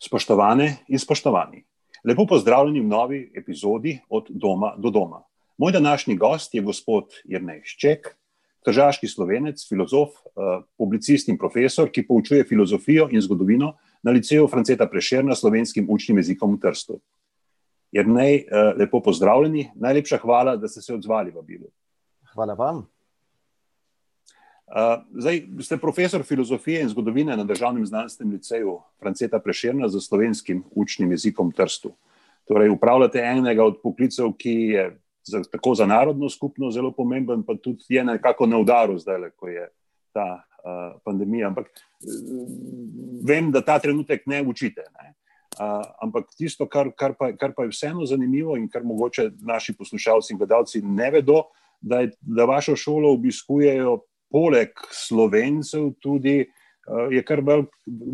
Spoštovane in spoštovani, lepo pozdravljeni v novi epizodi Od doma do doma. Moj današnji gost je gospod Jrnej Šček, tržaški slovenec, filozof, eh, publicist in profesor, ki poučuje filozofijo in zgodovino na liceju Franceta Prešerna slovenskim učnim jezikom v Trstu. Jrnej, eh, lepo pozdravljeni, najlepša hvala, da ste se odzvali v Bilu. Hvala vam. Uh, zdaj, ste profesor filozofije in zgodovine na Državnem znanstvenem liceju Franceta Prešerna za slovenskim učnim jezikom Trstu. Torej, upravljate enega od poklicev, ki je za, tako za narodno skupnost zelo pomemben, pa tudi je nekako na udaru zdaj, ko je ta uh, pandemija. Ampak vem, da ta trenutek ne učite. Ne? Uh, ampak tisto, kar, kar, pa, kar pa je vseeno zanimivo in kar mogoče naši poslušalci in gledalci ne vedo, da, je, da vašo šolo obiskujejo poleg slovencev tudi uh, je kar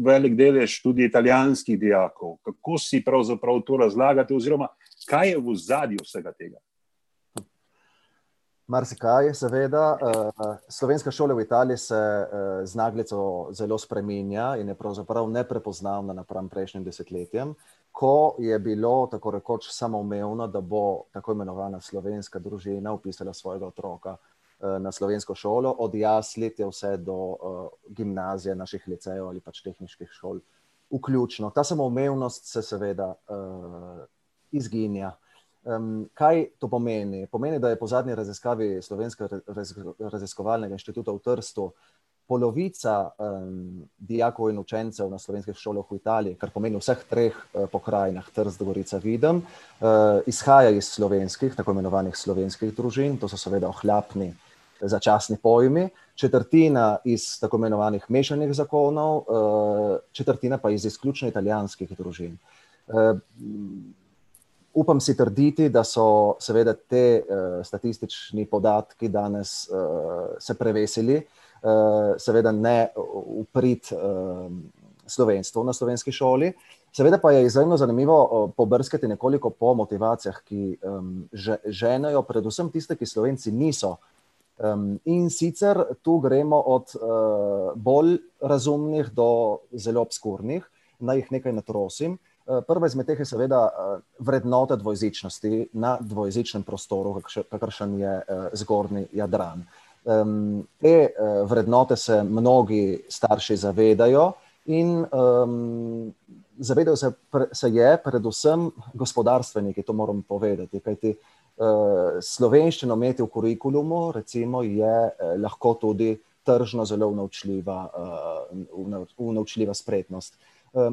velik, delež tudi italijanskih dijakov. Kako si pravzaprav to razlagate, oziroma kaj je v zadju vsega tega? Marsikaj, seveda. Uh, slovenska šola v Italiji se uh, z naglico zelo spremenja in je pravzaprav neprepoznavna napram prejšnjim desetletjem, ko je bilo tako rekoč samoumevno, da bo tako imenovana slovenska družina upisala svojega otroka Eh, na slovensko šolo, od jaslit vse do uh, gimnazije, naših licejev ali pač tehničkih šol, vključno. Ta samoumevnost se seveda uh, izginja. Um, kaj to pomeni? Pomeni, da je po zadnji raziskavi Slovenskega raziskovalnega inštituta v Trstu polovica um, dijakov in učencev na slovenskih šolah v Italiji, kar pomeni v vseh treh uh, pokrajinah, Trst, Gorica, Videm, uh, izhaja iz slovenskih, tako imenovanih slovenskih družin, to so seveda ohlapni začasni pojmi, četrtina iz tako imenovanih mešanih zakonov, eh, četrtina pa iz izključno italijanskih družin. Eh, upam si trditi, da so seveda te eh, statistični podatki danes se prevesili, seveda ne uprit slovenstvu na slovenski šoli. Seveda pa je izjemno zanimivo pobrskati nekoliko po motivacijah, ki ženejo predvsem tiste, ki slovenci niso Um, in sicer tu gremo od uh, bolj razumnih do zelo obskurnih, naj jih nekaj natrosim. Uh, prva izmed teh je seveda uh, vrednota dvojezičnosti na dvojezičnem prostoru, kakršen je uh, zgornji Jadran. Um, te uh, vrednote se mnogi starši zavedajo in um, zavedajo se, pre, se je predvsem gospodarstveniki, to moram povedati, kajti uh, slovenščino imeti v kurikulumu, recimo, je uh, lahko tudi tržno zelo naučljiva, uh, naučljiva spretnost.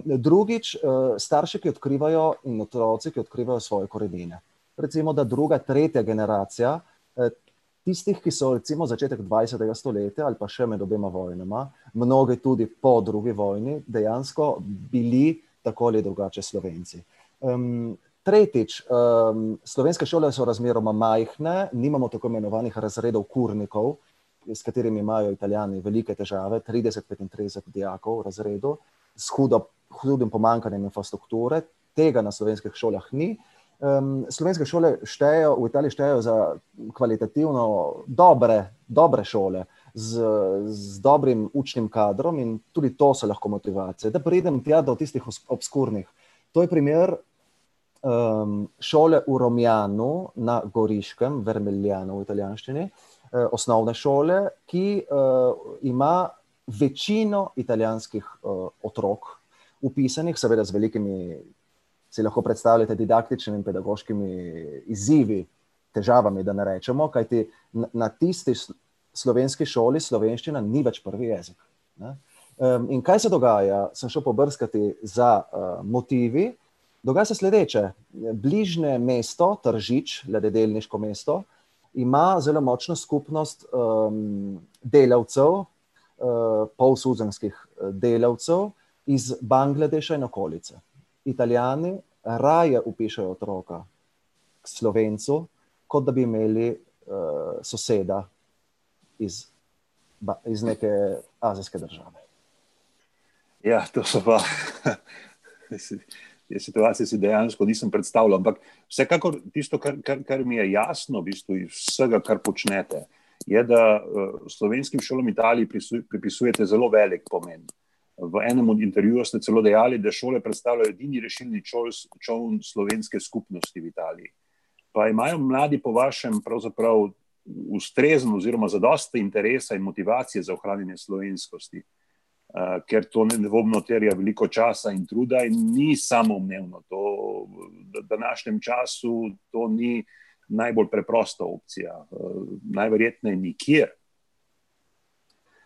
Drugič, starši, ki odkrivajo in otroci, ki odkrivajo svoje korenine. Recimo, da druga, tretja generacija tistih, ki so recimo začetek 20. stoletja ali pa še med obema vojnama, mnogi tudi po drugi vojni, dejansko bili tako ali drugače slovenci. Um, Tretjič, um, slovenske šole so razmeroma majhne, nimamo tako imenovanih razredov kurnikov, s katerimi imajo italijani velike težave, 30-35 dijakov v razredu, s hudo, hudim pomankanjem infrastrukture. Tega na slovenskih šolah ni. Um, slovenske šole štejejo, v Italiji štejejo za kvalitativno dobre, dobre šole, z, z dobrim učnim kadrom in tudi to so lahko motivacije. Da pridem tja do tistih obskurnih. To je primer um, šole v Romjanu na Goriškem, Vermiljanu v italijanščini, uh, osnovne šole, ki uh, ima večino italijanskih uh, otrok, upisanih, seveda z velikimi, si lahko predstavljate, didaktičnimi in pedagoškimi izzivi, težavami, da ne rečemo, kajti na, na tisti slovenski šoli slovenščina ni več prvi jezik. Ne? In kaj se dogaja? Sem šel pobrskati za uh, motivi, Dogaja se sledeče. Bližnje mesto, Tržič, lededelniško mesto, ima zelo močno skupnost um, delavcev, uh, polsuzemskih uh, delavcev iz Bangladeša in okolice. Italijani raje upišajo otroka k slovencu, kot da bi imeli uh, soseda iz, iz neke azijske države. Ja, to so pa. te situacije si dejansko nisem predstavljal. Ampak vsekakor tisto, kar, kar, kar mi je jasno, v bistvu iz vsega, kar počnete, je, da uh, slovenskim šolam Italiji pripisujete zelo velik pomen. V enem od intervjujev ste celo dejali, da šole predstavljajo edini rešilni čovn slovenske skupnosti v Italiji. Pa imajo mladi, po vašem, pravzaprav ustrezen oziroma zadosti interesa in motivacije za ohranjanje slovenskosti, uh, ker to nedvomno terja veliko časa in truda in ni samoumevno. To v današnjem času to ni najbolj preprosta opcija, uh, najverjetneje nikjer.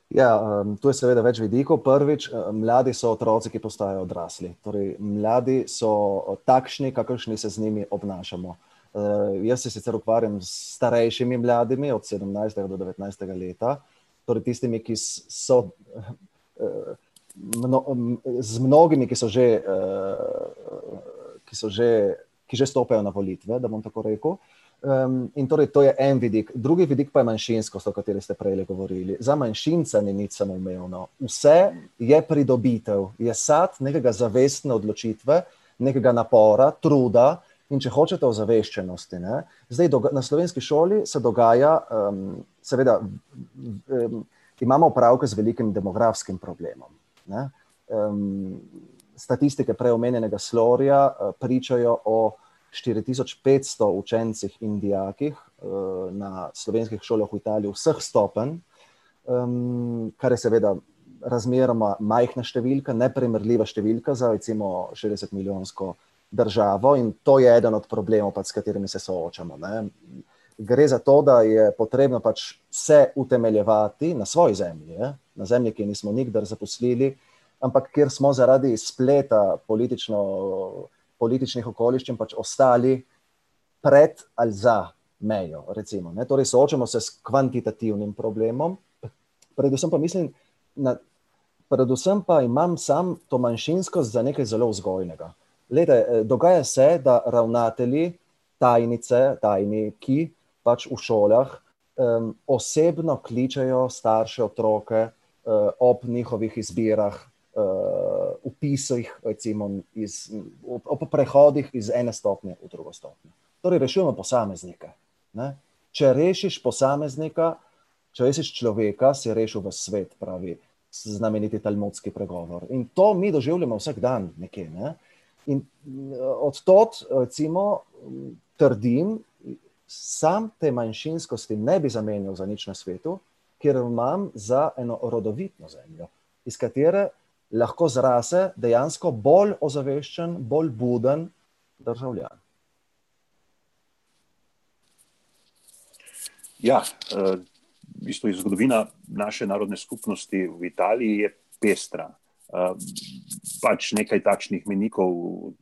Ja, um, tu je seveda več vidikov. Prvič, mladi so otroci, ki postajajo odrasli. Torej, mladi so takšni, kakršni se z njimi obnašamo. Uh, jaz se sicer ukvarjam s starejšimi mladimi, od 17 do 19 leta, torej tistimi, ki so mno, z mnogimi, ki so že, uh, ki so že, ki že stopajo na volitve, da bom tako rekel. Um, in torej to je en vidik. Drugi vidik pa je manjšinskost, o kateri ste prej govorili. Za manjšince ni nič samoumevno. Vse je pridobitev, je sad nekega zavestne odločitve, nekega napora, truda in če hočete ozaveščenosti. Zdaj na slovenski šoli se dogaja, um, seveda, um, imamo opravke z velikim demografskim problemom. Um, statistike preomenjenega Slorja uh, pričajo o 4500 učencih in dijakih eh, na slovenskih šolah v Italiji, vseh stopenj, kar je seveda razmeroma majhna številka, neprimerljiva številka za recimo 60 milijonsko državo in to je eden od problemov, s katerimi se soočamo. Ne. Gre za to, da je potrebno pač se utemeljevati na svoji zemlji, je? na zemlji, ki nismo nikdar zaposlili, ampak kjer smo zaradi spleta politično političnih okoliščin pač ostali pred ali za mejo. Recimo, torej, soočamo se s kvantitativnim problemom, predvsem pa mislim, na, predvsem pa imam sam to manjšinskost za nekaj zelo vzgojnega. Lede, eh, dogaja se, da ravnatelji, tajnice, tajniki pač v šolah um, osebno kličajo starše otroke uh, ob njihovih izbirah uh, upisih, recimo, iz, o, o prehodih iz ene stopnje v drugo stopnjo. Torej, rešujemo posameznike. Ne? Če rešiš posameznika, če rešiš človeka, si rešil v svet, pravi znameniti talmudski pregovor. In to mi doživljamo vsak dan, nekje. Ne? In od tod, recimo, trdim, sam te manjšinskosti ne bi zamenjal za nič na svetu, ker imam za eno rodovitno zemljo, iz katere lahko zrase dejansko bolj ozaveščen, bolj buden državljan. Ja, eh, v bistvu je zgodovina naše narodne skupnosti v Italiji pestra. Eh, pač nekaj takšnih menikov,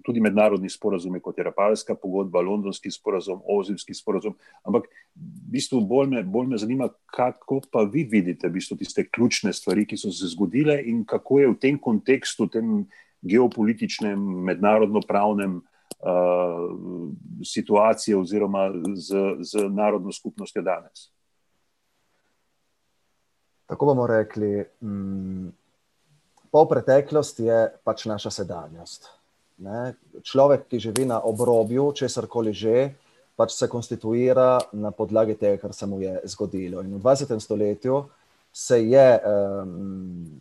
tudi mednarodni sporazumi, kot je Rapalska pogodba, Londonski sporazum, Ozimski sporazum. Ampak v bistvu bolj me, bolj me zanima, kako pa vi vidite v bistvu tiste ključne stvari, ki so se zgodile in kako je v tem kontekstu, tem geopolitičnem, mednarodno-pravnem uh, situacije oziroma z, z narodno skupnostjo danes. Tako bomo rekli. Mm, pol preteklost je pač naša sedanjost. Ne? Človek, ki živi na obrobju, česar koli že, pač se konstituira na podlagi tega, kar se mu je zgodilo. In v 20. stoletju se je um,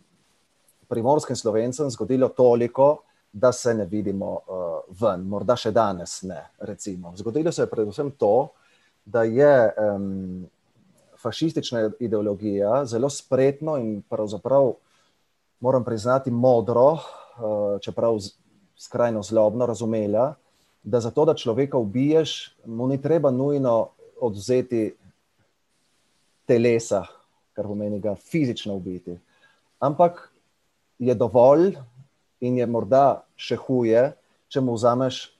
primorskim slovencem zgodilo toliko, da se ne vidimo uh, ven, morda še danes ne. Recimo. Zgodilo se je predvsem to, da je um, fašistična ideologija zelo spretno in pravzaprav moram priznati, modro, eh, čeprav skrajno zlobno razumela, da za to, da človeka ubiješ, mu ni treba nujno odzeti telesa, kar pomeni ga fizično ubiti. Ampak je dovolj in je morda še huje, če mu vzameš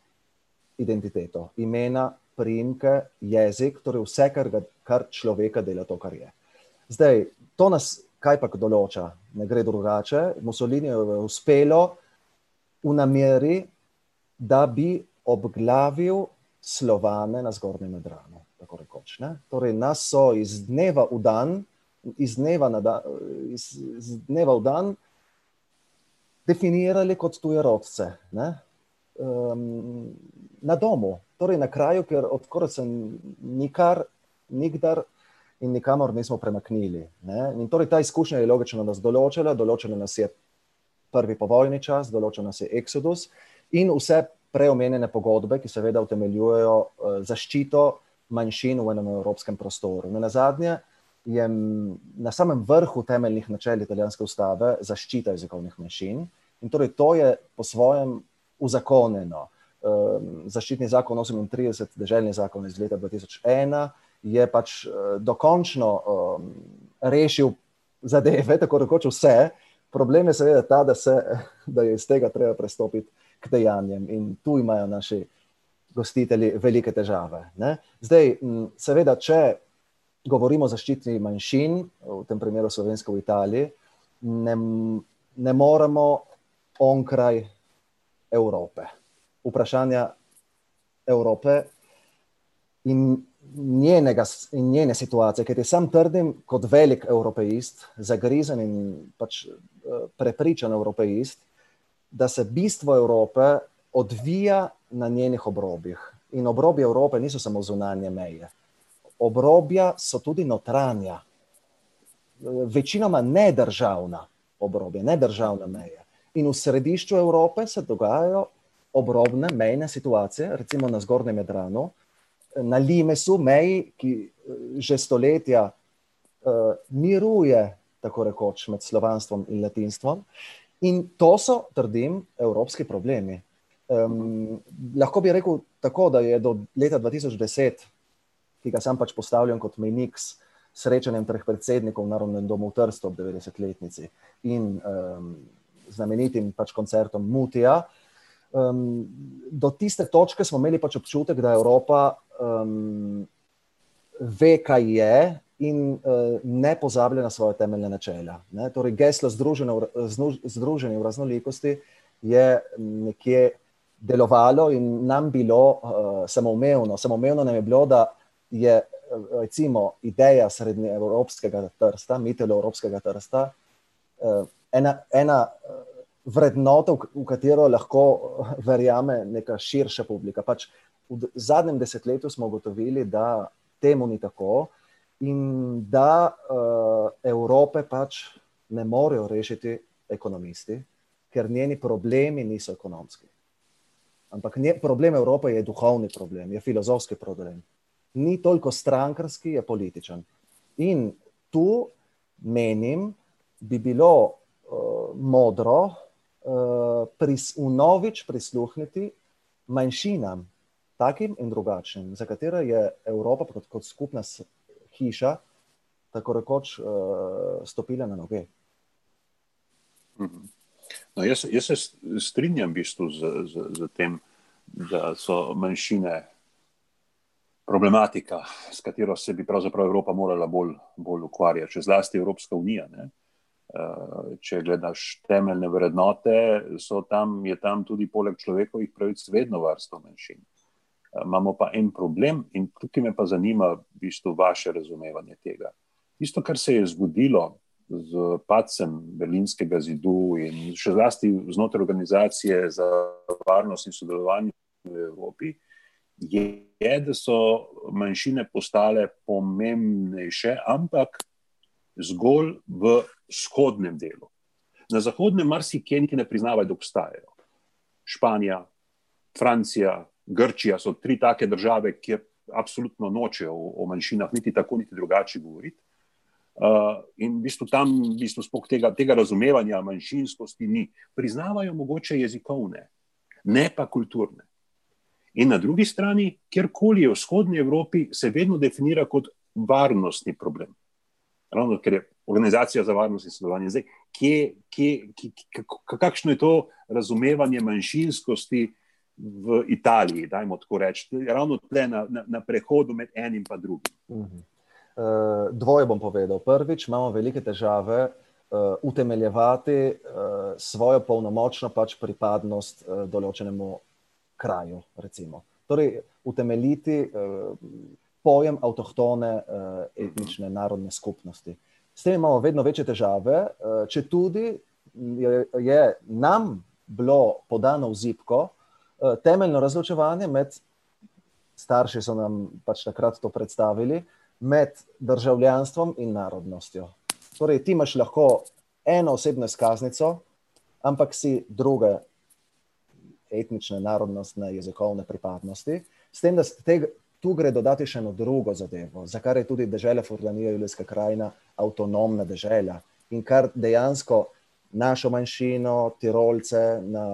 identiteto, imena, primke, jezik, torej vse, kar, ga, kar človeka dela to, kar je. Zdaj, to nas kaj pa določa, ne gre drugače. Mussolini je uspelo v nameri, da bi obglavil slovane na zgornjem Medranu. Tako rekoč. Ne? Torej, nas so iz dneva v dan, iz dneva, da, iz, iz dneva v dan definirali kot tuje rodce. Um, na domu, torej na kraju, ker odkora sem nikar, nikdar in nikamor nismo premaknili. Ne? In torej ta izkušnja je logično nas določila, določila nas je prvi povojni čas, določen nas je Exodus in vse preomenjene pogodbe, ki seveda utemeljujejo zaščito manjšin v enem evropskem prostoru. Na zadnje je na samem vrhu temeljnih načel italijanske ustave zaščita jezikovnih manjšin in torej to je po svojem uzakonjeno. Zaščitni zakon 38, državni zakon iz leta 2001, je pač dokončno rešil zadeve, tako rekoč vse. Problem je seveda ta, da, se, da je iz tega treba prestopiti k dejanjem in tu imajo naši gostitelji velike težave. Ne? Zdaj, seveda, če govorimo o zaščiti manjšin, v tem primeru slovensko v Italiji, ne, ne moremo onkraj Evrope. Vprašanja Evrope in, njenega, njene situacije, ker sam trdim kot velik evropejist, zagrizen in pač prepričan evropejist, da se bistvo Evrope odvija na njenih obrobjih. In obrobje Evrope niso samo zunanje meje. Obrobja so tudi notranja, večinoma nedržavna obrobja, nedržavne meje. In v središču Evrope se dogajajo obrobne mejne situacije, recimo na Zgornjem Jadranu, na Limesu, meji, ki že stoletja uh, miruje, tako rekoč, med slovanstvom in latinstvom. In to so, trdim, evropski problemi. Um, lahko bi rekel tako, da je do leta 2010, ki ga sam pač postavljam kot mejnik s srečanjem treh predsednikov v Narodnem domu v Trstu ob 90-letnici in um, znamenitim pač koncertom Mutija, um, do tiste točke smo imeli pač občutek, da Evropa um, ve, kaj je. In uh, ne pozablja na svoje temeljne načela. Ne? Torej, geslo združenje v raznolikosti je nekje delovalo in nam bilo uh, samoumevno. Samoumevno nam je bilo, da je recimo ideja srednjeevropskega trsta, mitelo-evropskega trsta, uh, ena, ena vrednota, v katero lahko verjame neka širša publika. Pač v zadnjem desetletju smo ugotovili, da temu ni tako in da uh, Evrope pač ne morejo rešiti ekonomisti, ker njeni problemi niso ekonomski. Ampak nje, problem Evrope je duhovni problem, je filozofski problem. Ni toliko strankarski, je političen. In tu menim, bi bilo uh, modro uh, pris, vnovič prisluhniti manjšinam, takim in drugačnim, za katere je Evropa kot, kot skupna hiša, tako rekoč, uh, stopila na noge. Mhm. No, jaz, jaz se strinjam v bistvu z, z, z tem, da so manjšine problematika, s katero se bi pravzaprav Evropa morala bolj, bolj ukvarjati, še zlasti Evropska unija. Ne? Eh, če gledaš temeljne vrednote, tam, je tam tudi poleg človekovih pravic vedno varstvo manjšin. Eh, imamo pa en problem, in tukaj me pa zanima v bistvu vaše razumevanje tega. Isto, kar se je zgodilo z padcem Berlinskega zidu in še zlasti znotraj organizacije za varnost in sodelovanje v Evropi, je, da so manjšine postale pomembnejše, ampak zgolj v vzhodnem delu. Na zahodnem marsikje niti ne priznavajo, da obstajajo. Španija, Francija, Grčija so tri take države, kjer absolutno nočejo o manjšinah niti tako, niti drugače govoriti. Uh, in v bistvu tam v bistvu tega, tega razumevanja manjšinskosti ni. Priznavajo mogoče jezikovne, ne pa kulturne. In na drugi strani, kjerkoli je v vzhodnji Evropi, se vedno definira kot varnostni problem. Ravno ker je organizacija za varnost in sodelovanje. Zdaj, kje, kje, kje, kakšno je to razumevanje manjšinskosti v Italiji, dajmo tako reči, ravno tle na, na, na prehodu med enim in drugim? Uh -huh. Eh, dvoje bom povedal. Prvič, imamo velike težave uh, utemeljevati uh, svojo polnomočno pač pripadnost uh, določenemu kraju. Recimo. Torej, utemeljiti uh, pojem avtohtone uh, etnične narodne skupnosti. S tem imamo vedno večje težave, uh, če tudi je, je nam bilo podano v zipko uh, temeljno razločevanje med starši, so nam pač takrat to predstavili med državljanstvom in narodnostjo. Torej, ti imaš lahko eno osebno izkaznico, ampak si druge etnične, narodnostne, jezikovne pripadnosti. S tem, da tu gre dodati še eno drugo zadevo, za kar je tudi država Furlanija, Julijska krajina, avtonomna država in kar dejansko našo manjšino, Tirolce na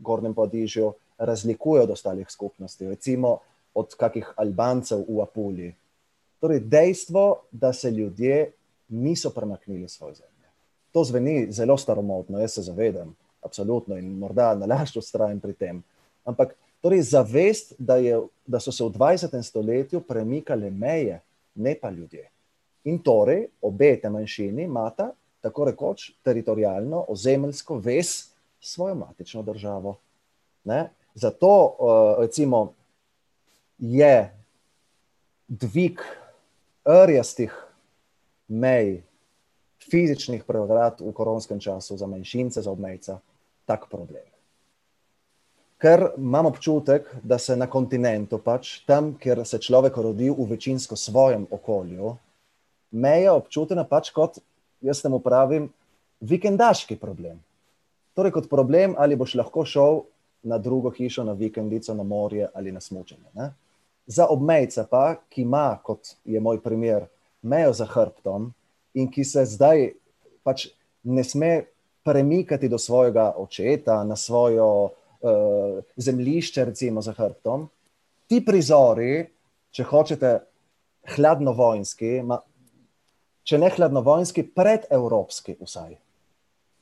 Gornjem Podižju, razlikuje od ostalih skupnosti, recimo od kakih Albancev v Apuliji. Torej, dejstvo, da se ljudje niso premaknili svoje zemlje. To zveni zelo staromodno, jaz se zavedam, absolutno in morda nalašč ustrajam pri tem. Ampak torej zavest, da, je, da so se v 20. stoletju premikale meje, ne pa ljudje. In torej obe te manjšini imata tako rekoč teritorijalno, ozemeljsko vez svojo matično državo. Ne? Zato uh, recimo je dvig rjastih mej, fizičnih pregrad v koronskem času za manjšince, za obmejca, tak problem. Ker imam občutek, da se na kontinentu, pač tam, kjer se človek rodi v večinsko svojem okolju, meja občutena pač kot, jaz temu pravim, vikendaški problem. Torej, kot problem, ali boš lahko šel na drugo hišo, na vikendico, na morje ali na smočenje. Ne? Za obmejca pa, ki ima, kot je moj primer, mejo za hrbtom in ki se zdaj pač ne sme premikati do svojega očeta, na svojo uh, zemljišče, recimo za hrbtom. Ti prizori, če hočete, hladnovojski, ma, če ne hladnovojski, predevropski, vsaj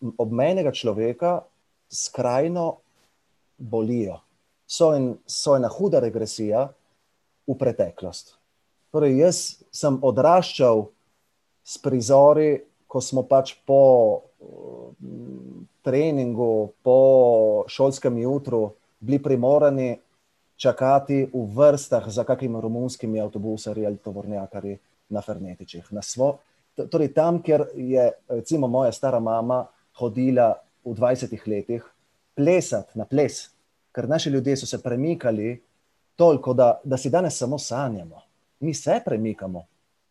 obmejnega človeka, skrajno bolijo. So, in, so ena huda regresija v preteklost. Torej, jaz sem odraščal s prizori, ko smo pač po treningu, po šolskem jutru, bili primorani čakati v vrstah za kakimi romunskimi avtobusi ali tovornjakari na Fernetičih. Na svo, torej, tam, kjer je recimo moja stara mama hodila v 20 letih plesati na ples, ker naši ljudje so se premikali toliko, da, da si danes samo sanjamo. Mi se premikamo,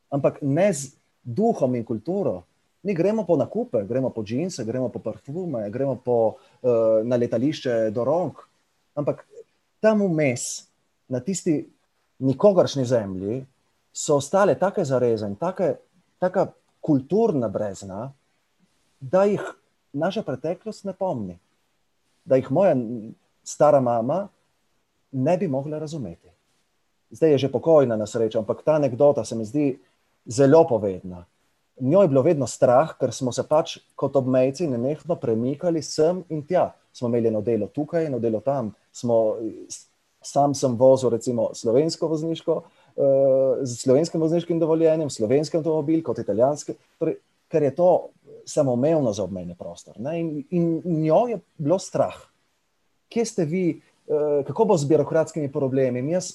ampak ne z duhom in kulturo, Mi gremo po nakupe, gremo po džinse, gremo po parfume, gremo po, uh, na letališče do rok. Ampak tam vmes, na tisti nikogaršni zemlji, so ostale take zareze in tako kulturna brezna, da jih naša preteklost ne pomni. Da jih moja stara mama ne bi mogla razumeti. Zdaj je že pokojna na srečo, ampak ta anekdota se mi zdi zelo povedna njo je bilo vedno strah, ker smo se pač kot obmejci nenehno premikali sem in tja. Smo imeli eno delo tukaj, eno delo tam. Smo, sam sem vozil recimo slovensko vozniško, z slovenskim vozniškim dovoljenjem, slovenski avtomobil kot italijanski, torej, ker je to samoumevno za obmejni prostor. In, in njo je bilo strah. Kje ste vi, uh, kako bo z birokratskimi problemi? Jaz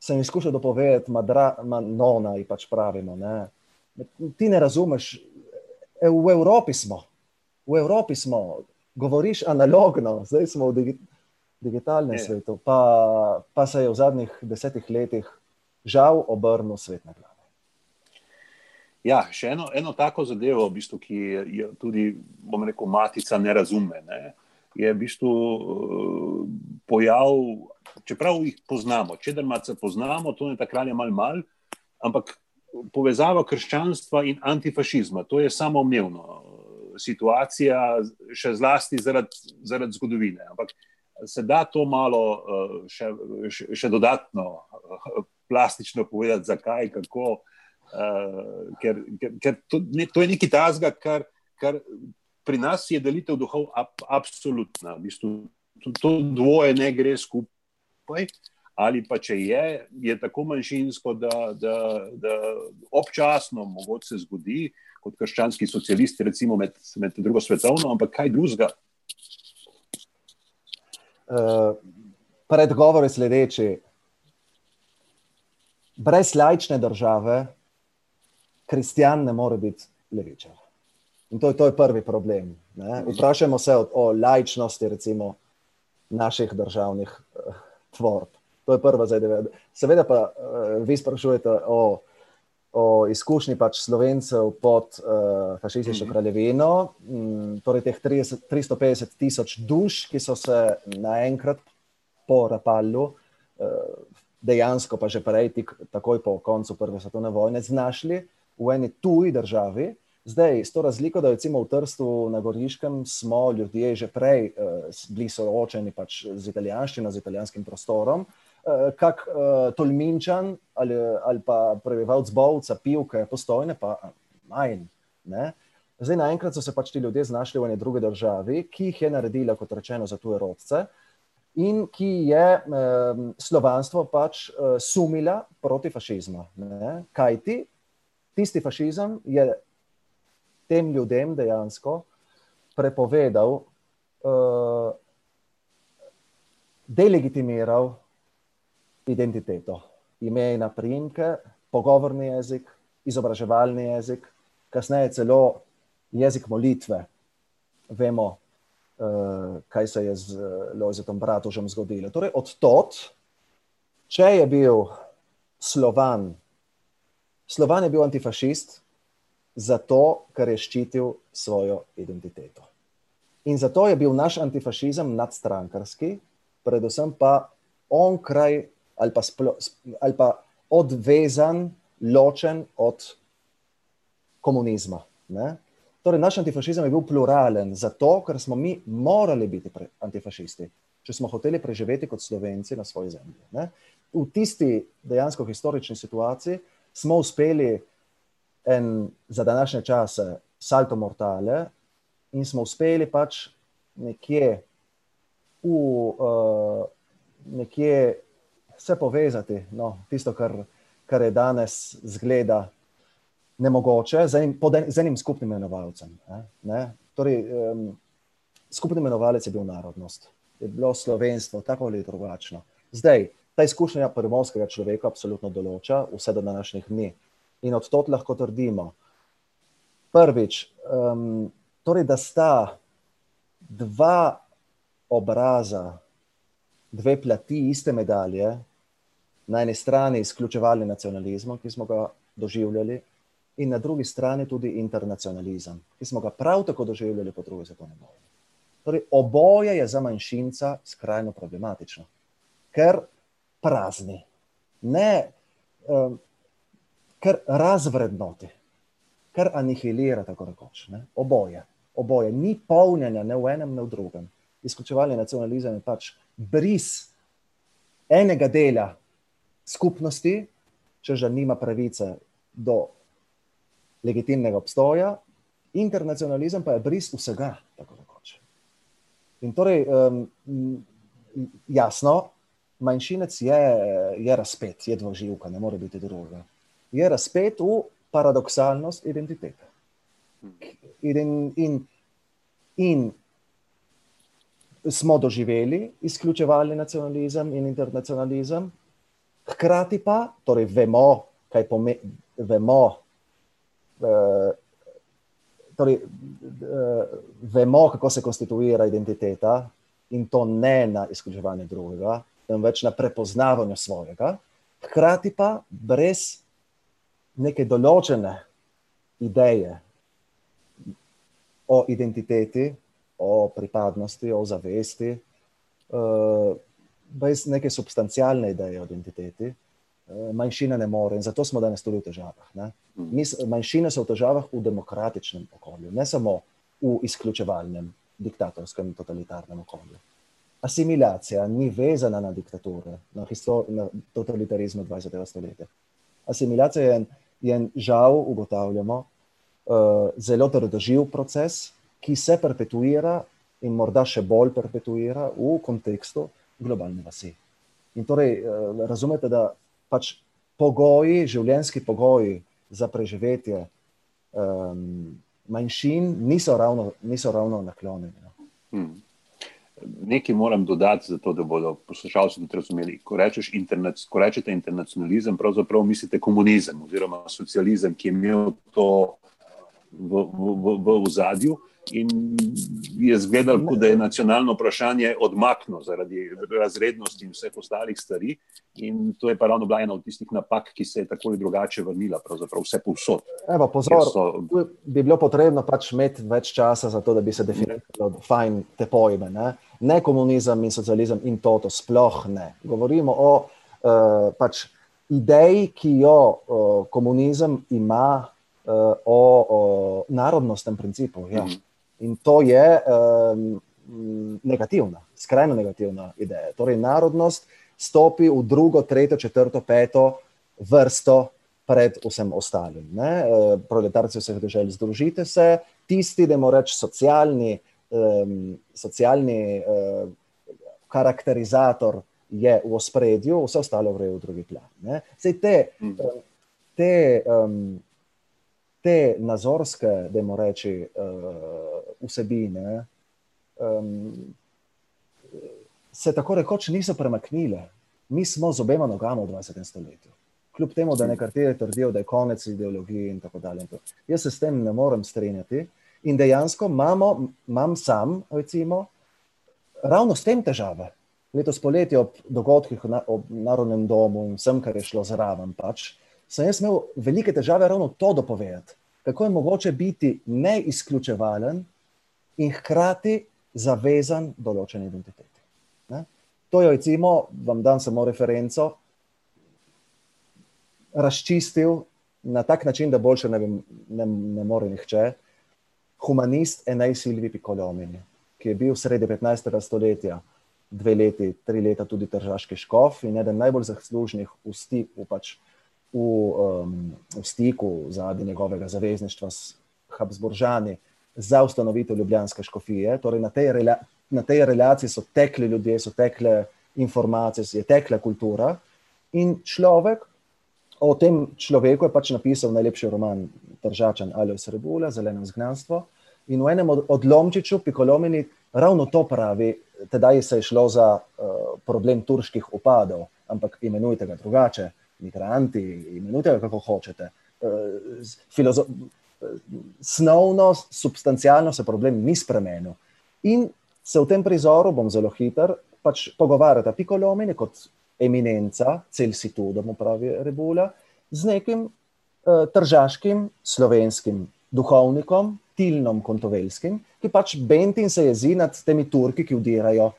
sem izkušal dopovedati, madra, manona, in pač pravimo. Ne? Ti ne razumeš. E, v Evropi smo, v Evropi smo, govoriš analogno, zdaj smo v digi digitalnem je. svetu, pa, pa se je v zadnjih desetih letih žal obrnil svet na glavo. Ja, še eno, eno tako zadevo, v bistvu, ki je tudi, bom rekel, matica ne razume. Ne? Je v bistvu uh, pojav, čeprav jih poznamo, če da malo poznamo, to je takrat malo, mal, ampak povezava krščanstva in antifašizma. To je samoumevno. Situacija, še zlasti zaradi, zaradi zgodovine. Ampak se da to malo še, še dodatno plastično povedati, zakaj, kako. Ker, ker, ker to, ne, to je nekaj tazga, kar, kar pri nas je delitev duhov ab, absolutna. V bistvu, to, to dvoje ne gre skupaj ali pa če je, je tako manjšinsko, da, da, da občasno mogoče se zgodi, kot krščanski socialisti, recimo med, med drugo svetovno, ampak kaj drugega. Uh, predgovor je sledeči. Brez lajčne države, kristjan ne more biti levičar. In to je, to je prvi problem. Ne? Vprašajmo se o, o lajčnosti, recimo, naših državnih uh, tvorb. To je prva zadeva. Seveda pa uh, vi sprašujete o o izkušnji pač slovencev pod uh, fašistično mhm. kraljevino, um, torej teh 30, 350 tisoč duš, ki so se naenkrat po Rapalu, uh, dejansko pa že prej, tik, takoj po koncu Prve svetovne vojne, znašli v eni tuji državi. Zdaj, s to razliko, da recimo v Trstu na Goriškem smo ljudje že prej uh, bili soočeni pač z italijanščino, z italijanskim prostorom, uh, kak uh, tolminčan ali, ali pa prebivalc Bovca, pivke, postojne, pa manj. Ne? Zdaj, naenkrat so se pač ti ljudje znašli v eni drugi državi, ki jih je naredila, kot rečeno, za tuje rodce in ki je eh, slovanstvo pač eh, sumila proti fašizmu. Kaj ti? Tisti fašizem je tem ljudem dejansko prepovedal, uh, delegitimiral identiteto, ime in primke, pogovorni jezik, izobraževalni jezik, kasneje celo jezik molitve. Vemo, uh, kaj se je z Lozetom Bratužem zgodilo. Torej, od tot, če je bil Slovan, Slovan je bil antifašist, zato, ker je ščitil svojo identiteto. In zato je bil naš antifašizem nadstrankarski, predvsem pa onkraj ali pa, splo, ali pa odvezan, ločen od komunizma. Ne? Torej, naš antifašizem je bil pluralen, zato ker smo mi morali biti antifašisti, če smo hoteli preživeti kot slovenci na svoji zemlji. Ne? V tisti dejansko historični situaciji smo uspeli en za današnje čase salto mortale in smo uspeli pač nekje, v, uh, nekje se povezati, no, tisto, kar, kar je danes zgleda nemogoče, z enim, en, z enim skupnim imenovalcem. Ne, ne? Torej, um, skupni imenovalec je bil narodnost, je bilo slovenstvo, tako ali drugačno. Zdaj, ta izkušnja prvomovskega človeka absolutno določa vse do današnjih dni. In od tod lahko trdimo, prvič, um, torej, da sta dva obraza, dve plati iste medalje, na eni strani izključevali nacionalizem, ki smo ga doživljali, in na drugi strani tudi internacionalizem, ki smo ga prav tako doživljali po drugi svetovni vojni. Torej, oboje je za manjšinca skrajno problematično, ker prazni. Ne, um, kar razvrednoti, kar anihilira, tako rekoč. Ne? Oboje, oboje, ni polnjenja ne v enem, ne v drugem. Izključevanje nacionalizma je pač bris enega dela skupnosti, če že nima pravice do legitimnega obstoja, internacionalizem pa je bris vsega, tako rekoč. In torej, um, jasno, manjšinec je, je razpet, je dvoživka, ne more biti drugega je razpet v paradoksalnost identitete. In, in, in smo doživeli izključevalni nacionalizem in internacionalizem, hkrati pa, torej vemo, kaj pomeni, vemo, eh, torej, eh, vemo, kako se konstituira identiteta in to ne na izključevanje drugega, temveč na prepoznavanju svojega, hkrati pa brez neke določene ideje o identiteti, o pripadnosti, o zavesti, uh, brez neke substancialne ideje o identiteti, uh, manjšina ne more. In zato smo danes tudi v težavah. Mm. Mi, manjšine so v težavah v demokratičnem okolju, ne samo v izključevalnem, diktatorskem totalitarnem okolju. Asimilacija ni vezana na diktature, na, na totalitarizmu 20. stoletja. Asimilacija je je žal, ugotavljamo, uh, zelo trdoživ proces, ki se perpetuira in morda še bolj perpetuira v kontekstu globalne vasi. In torej uh, razumete, da pač pogoji, življenjski pogoji za preživetje um, manjšin niso ravno, niso ravno naklonjeni. No. Hmm nekaj moram dodati, zato, da bodo poslušalci tudi razumeli. Ko, internac, ko rečete internacionalizem, pravzaprav mislite komunizem oziroma socializem, ki je imel to v, v, v, v zadju. In je zgledal, da je nacionalno vprašanje odmaknjeno zaradi razrednosti in vseh ostalih stvari. In to je pa ravno bila ena od tistih napak, ki se je tako ali drugače vrnila, pravzaprav vse povsod. Evo, pozor, so... bi bilo potrebno pač imeti več časa za to, da bi se definiralo fajn te pojme. Ne? ne komunizem in socializem in to, to sploh ne. Govorimo o uh, pač ideji, ki jo uh, komunizem ima uh, o, o narodnostnem principu. Ja. Mm -hmm. In to je um, negativna, skrajno negativna ideja. Torej, narodnost stopi v drugo, tretjo, četrto, peto vrsto pred vsem ostalim. Ne? Proletarci vseh držav, združite se, tisti, da moramo reči, socialni, um, socialni uh, karakterizator je v ospredju, vse ostalo gre v drugi plan. Zdaj, te, mhm. te um, te nazorske, da moramo reči, uh, vsebine, um, se tako rekoč niso premaknile. Mi smo z obema nogama v 20. stoletju. Kljub temu, da nekateri trdijo, da je konec ideologije in tako dalje. Jaz se s tem ne morem strinjati. In dejansko imamo, imam sam, recimo, ravno s tem težave. Letos poletje ob dogodkih na, ob Narodnem domu in vsem, kar je šlo zraven, pač, uh, sem jaz imel velike težave ravno to dopovedati. Kako je mogoče biti neizključevalen in hkrati zavezan določeni identiteti. Ne? To je, recimo, vam dam samo referenco, razčistil na tak način, da boljše ne, ne, ne more nihče. Humanist Enej Silvi Pikolomini, ki je bil sredi 15. stoletja, dve leti, tri leta tudi tržaški škof in eden najbolj zaslužnih v stiku pač v, um, v stiku zaradi njegovega zavezništva s Habsburžani za ustanovitev Ljubljanske škofije. Torej na, tej rela, na tej relaciji so tekli ljudje, so tekle informacije, je tekla kultura. In človek, o tem človeku je pač napisal najlepši roman Držačan ali Srebula, Zeleno zgnanstvo. In v enem od, odlomčiču, Pikolomini, ravno to pravi, tedaj se je šlo za uh, problem turških upadov, ampak imenujte ga drugače migranti, imenujte ga kako hočete. Eh, filozo snovno, substancialno se problem ni spremenil. In se v tem prizoru, bom zelo hiter, pač pogovarjata Pikolomini kot eminenca, cel situ, da mu pravi Rebula, z nekim uh, tržaškim slovenskim duhovnikom, Tilnom Kontovelskim, ki pač benti in se jezi nad temi Turki, ki vdirajo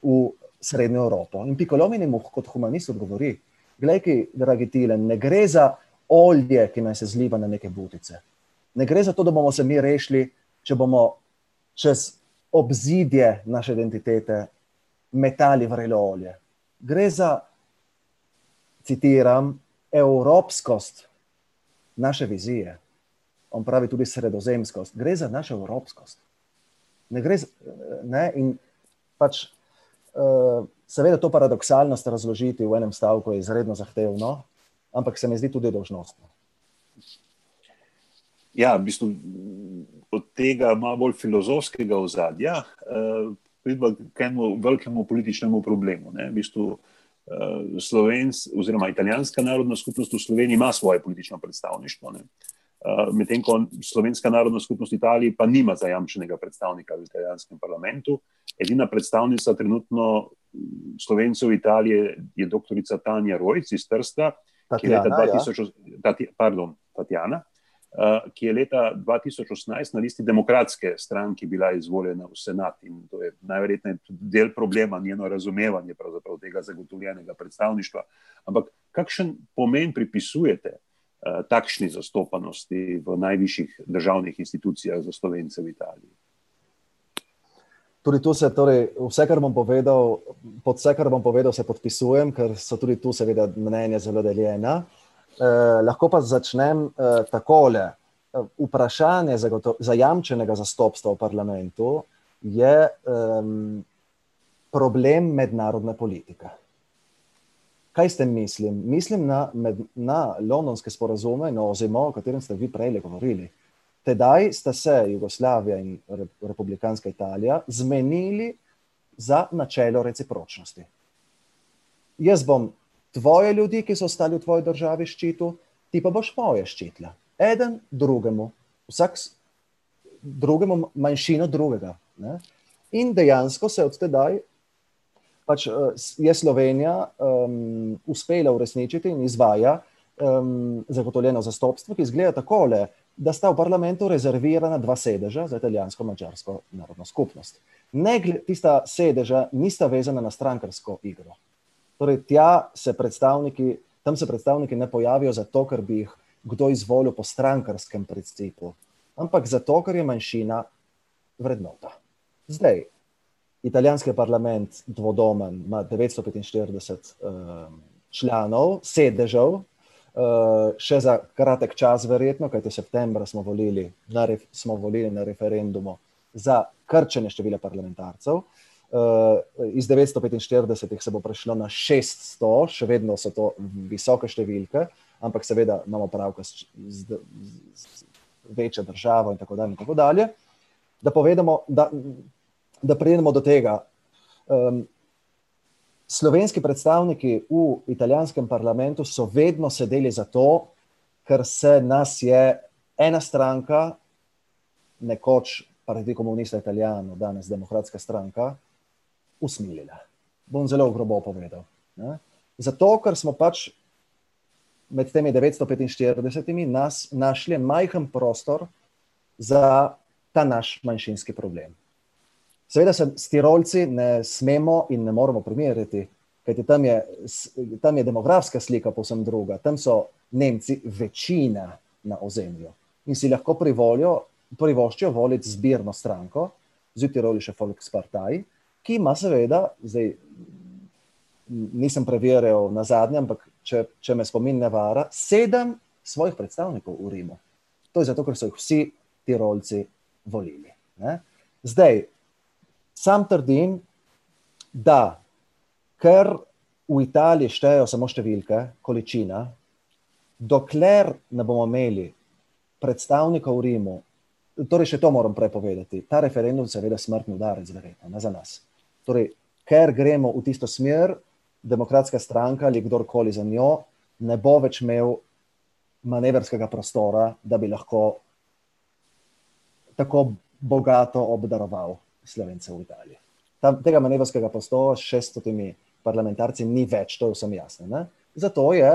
v Srednjo Evropo. In Pikolomini mu kot humanist odgovori, Glej, dragi Tilen, ne gre za olje, ki naj se zliva na neke butice. Ne gre za to, da bomo se mi rešili, če bomo čez obzidje naše identitete metali vrelo olje. Gre za, citiram, evropskost naše vizije. On pravi tudi sredozemskost. Gre za našo evropskost. Ne gre za, ne, in pač. Uh, Seveda, to paradoksalnost razložiti v enem stavku je izredno zahtevno, ampak se mi zdi tudi dožnostno. Ja, v bistvu od tega malo bolj filozofskega ozadja eh, pridemo k enemu velikemu političnemu problemu. Ne? V bistvu eh, Slovensk, oziroma italijanska narodna skupnost v Sloveniji ima svoje politično predstavništvo. Ne? Eh, medtem ko slovenska narodna skupnost Italije pa nima zajamčenega predstavnika v italijanskem parlamentu. Edina predstavnica trenutno mm, slovencev Italije je doktorica Tanja Rojc iz Trsta, Tatjana, ki je leta 2000, ja. tati, pardon, Tatjana, uh, ki je leta 2018 na listi demokratske stranke bila izvoljena v senat in to je najverjetneje del problema, njeno razumevanje tega zagotovljenega predstavništva. Ampak kakšen pomen pripisujete? Eh, takšni zastopanosti v najvišjih državnih institucijah za Slovence v Italiji. Tudi tu se, torej, vse, kar bom povedal, pod vse, kar bom povedal, se podpisujem, ker so tudi tu, seveda, mnenja zelo deljena. Eh, lahko pa začnem eh, takole. Vprašanje zajamčenega zastopstva v parlamentu je eh, problem mednarodne politike. Kaj s tem mislim? Mislim na, med, na londonske sporazume, na ozemo, o katerem ste vi prej govorili. Tedaj sta se Jugoslavija in Republikanska Italija zmenili za načelo recipročnosti. Jaz bom tvoje ljudi, ki so ostali v tvoji državi, ščitil, ti pa boš moje ščitila. Eden drugemu. Vsak drugemu manjšino drugega. Ne? In dejansko se od tedaj pač, je Slovenija um, uspela uresničiti in izvaja um, zagotovljeno zastopstvo, ki izgleda takole, da sta v parlamentu rezervirana dva sedeža za italijansko-mačarsko narodno skupnost. Ne, tista sedeža nista vezana na strankarsko igro. Torej, se tam se predstavniki ne pojavijo zato, ker bi jih kdo izvolil po strankarskem principu, ampak zato, ker je manjšina vrednota. Zdaj, italijanski parlament, dvodomen, ima 945 um, članov, sedežev, še za kratek čas, verjetno, kajti septembra smo volili, na, smo volili na referendumu za krčenje števila parlamentarcev. Uh, iz 945 se bo prešlo na 600, še vedno so to visoke številke, ampak seveda imamo pravka z, z, z večjo državo in tako dalje. In tako dalje. Da da, da pridemo do tega. Um, slovenski predstavniki v italijanskem parlamentu so vedno sedeli za to, ker se nas je ena stranka, nekoč Partito Comunista Italijano, danes Demokratska stranka, usmilila. Bom zelo grobo povedal. Ne? Zato, ker smo pač med temi 945 nas našli majhen prostor za ta naš manjšinski problem. Seveda se s Tirolci ne smemo in ne moremo primerjati, kajti tam je, tam je demografska slika povsem druga. Tam so Nemci večina na ozemlju in si lahko privolijo, privoščijo voliti zbirno stranko, z Tiroli še Volkspartei, ki ima seveda, zdaj nisem preverjal na zadnje, ampak če, če me spomin ne vara, sedem svojih predstavnikov v Rimu. To je zato, ker so jih vsi Tirolci volili. Ne? Zdaj, Sam trdim, da ker v Italiji štejejo samo številke, količina, dokler ne bomo imeli predstavnikov v Rimu, torej še to moram prepovedati, ta referendum seveda smrtni udarec, verjetno, ne za nas. Torej, ker gremo v tisto smer, demokratska stranka ali kdorkoli za njo ne bo več imel manevrskega prostora, da bi lahko tako bogato obdaroval Slovence v Italiji. Tam, tega manevrskega prostora s šestotimi parlamentarci ni več, to je vsem jasno. Ne? Zato je,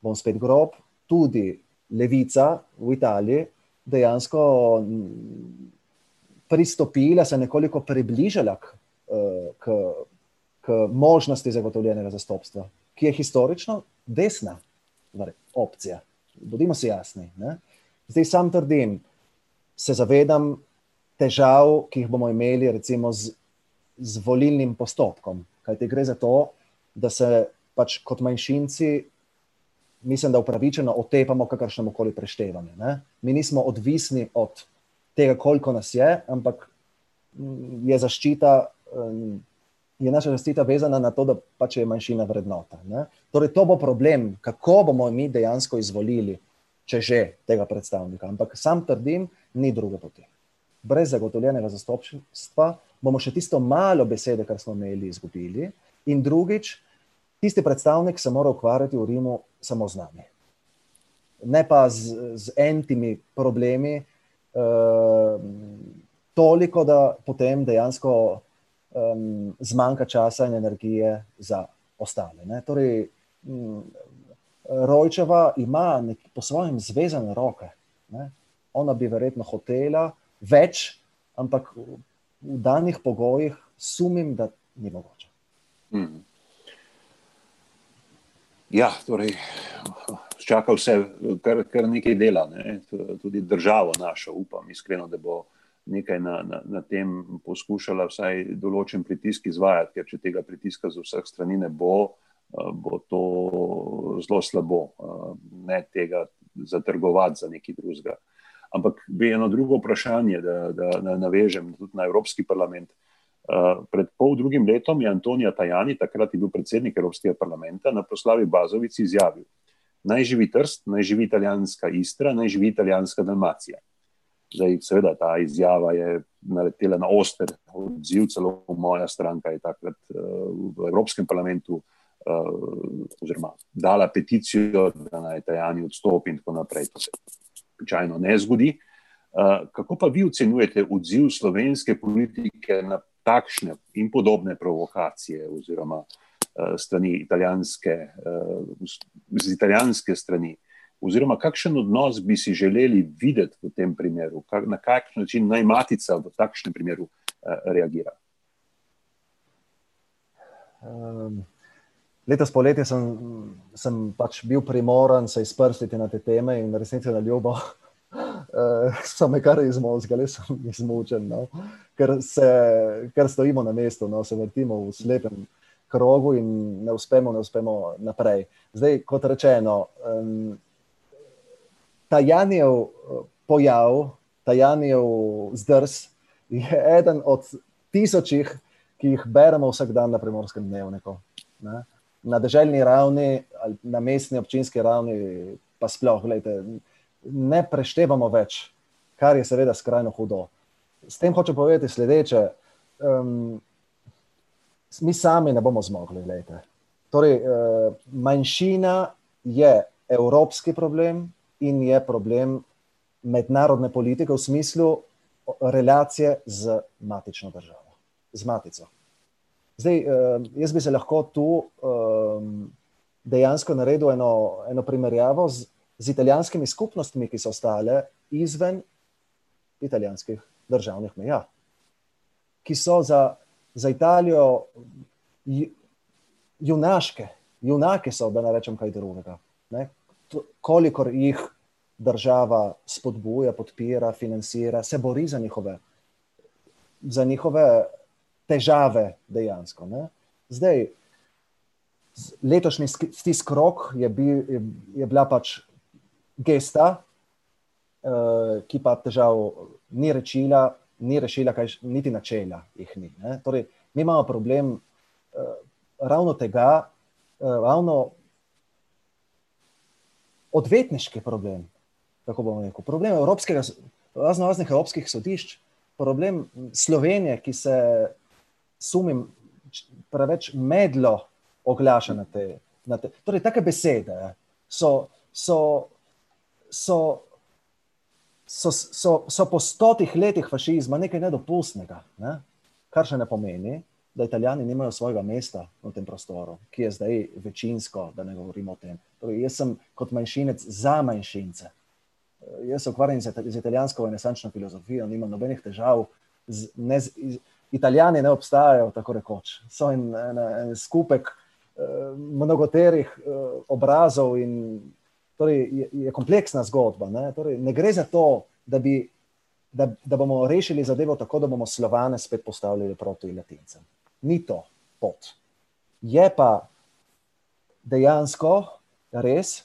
bom spet grob, tudi levica v Italiji dejansko pristopila, se nekoliko približala k, eh, k, k možnosti zagotovljenega zastopstva, ki je historično desna torej, opcija. Bodimo si jasni. Ne? Zdaj sam trdim, se zavedam, težav, ki jih bomo imeli, recimo, z, z volilnim postopkom. Kaj ti gre za to, da se pač kot manjšinci, mislim, da upravičeno otepamo kakršnemu koli preštevanju. Ne? Mi nismo odvisni od tega, koliko nas je, ampak mm, je zaščita. Je naša zaščita vezana na to, da pač je manjšina vrednota. Ne? Torej, to bo problem, kako bomo mi dejansko izvolili, če že tega predstavnika. Ampak sam trdim, ni druge poti brez zagotovljenega zastopstva, bomo še tisto malo besede, kar smo imeli, izgubili. In drugič, tisti predstavnik se mora ukvarjati v Rimu samo z nami. Ne pa z, z entimi problemi, uh, toliko, da potem dejansko um, zmanjka časa in energije za ostale. Ne? Torej, um, Rojčeva ima nek, po svojem zvezane roke. Ne? Ona bi verjetno hotela, več, ampak v danih pogojih sumim, da ni mogoče. Hmm. Ja, torej, čaka vse, kar, kar nekaj dela, ne? tudi državo našo, upam iskreno, da bo nekaj na, na, na tem poskušala vsaj določen pritisk izvajati, ker če tega pritiska z vseh strani ne bo, bo to zelo slabo, ne tega zatrgovati za nekaj drugega. Ampak bi eno drugo vprašanje, da, da navežem tudi na Evropski parlament. Uh, pred pol drugim letom je Antonija Tajani, takrat je bil predsednik Evropskega parlamenta, na proslavi Bazovici izjavil: Naj živi Trst, naj živi italijanska Istra, naj živi italijanska Dalmacija. Zdaj, seveda, ta izjava je naletela na oster odziv, celo moja stranka je takrat uh, v Evropskem parlamentu uh, oziroma dala peticijo, da naj Tajani odstopi in tako naprej običajno ne zgodi. Kako pa vi ocenjujete odziv slovenske politike na takšne in podobne provokacije, oziroma strani italijanske, z italijanske strani? Oziroma, kakšen odnos bi si želeli videti v tem primeru, na kakšen način naj matica v takšnem primeru reagira? Um, letos poletje sem, sem pač bil primoran se izprstiti na te teme in resnici na ljubo. Uh, so me kar izmozgali, sem izmučen, no? ker, se, ker stojimo na mestu, no? se vrtimo v slepem krogu in ne uspemo, ne uspemo naprej. Zdaj, kot rečeno, um, ta Janijev pojav, ta Janijev zdrs je eden od tisočih, ki jih beremo vsak dan na primorskem dnevniku. Ne? Na državni ravni, na mestni občinski ravni, pa sploh, gledajte, ne preštevamo več, kar je seveda skrajno hudo. S tem hočem povedati sledeče. Um, mi sami ne bomo zmogli. Torej, uh, manjšina je evropski problem in je problem mednarodne politike v smislu relacije z matično državo z matico. Zdaj, uh, jaz bi se lahko tu um, dejansko naredil eno, eno primerjavo z, z italijanskimi skupnostmi, ki so ostale izven italijanskih državnih meja, ki so za, za Italijo junaške, junake so, da ne rečem kaj drugega. Ne? Kolikor jih država spodbuja, podpira, financira, se bori za njihove, za njihove težave dejansko. Ne? Zdaj, letošnji stisk rok je, bil, je, je bila pač gesta, uh, ki pa težav ni rešila, ni rešila, kaj niti načela jih ni. Ne? Torej, mi imamo problem uh, ravno tega, uh, ravno odvetniški problem, kako bomo rekel, problem evropskega, razno raznih evropskih sodišč, problem Slovenije, ki se sumim, preveč medlo oglaša na te. Na te. Torej, take besede so, so, so, so, so, so po stotih letih fašizma nekaj nedopustnega, ne? kar še ne pomeni, da Italijani nimajo svojega mesta v tem prostoru, ki je zdaj večinsko, da ne govorimo o tem. Torej, jaz sem kot manjšinec za manjšince. Jaz se ukvarjam z italijansko renesančno filozofijo, nimam nobenih težav z, ne, z, Italijani ne obstajajo, tako rekoč. So en, en, en skupek uh, mnogoterih uh, obrazov, in torej, je, je kompleksna zgodba. Ne, torej, ne gre za to, da, bi, da, da bomo rešili zadevo tako, da bomo slovane spet postavili proti latincem. Ni to pot. Je pa dejansko res,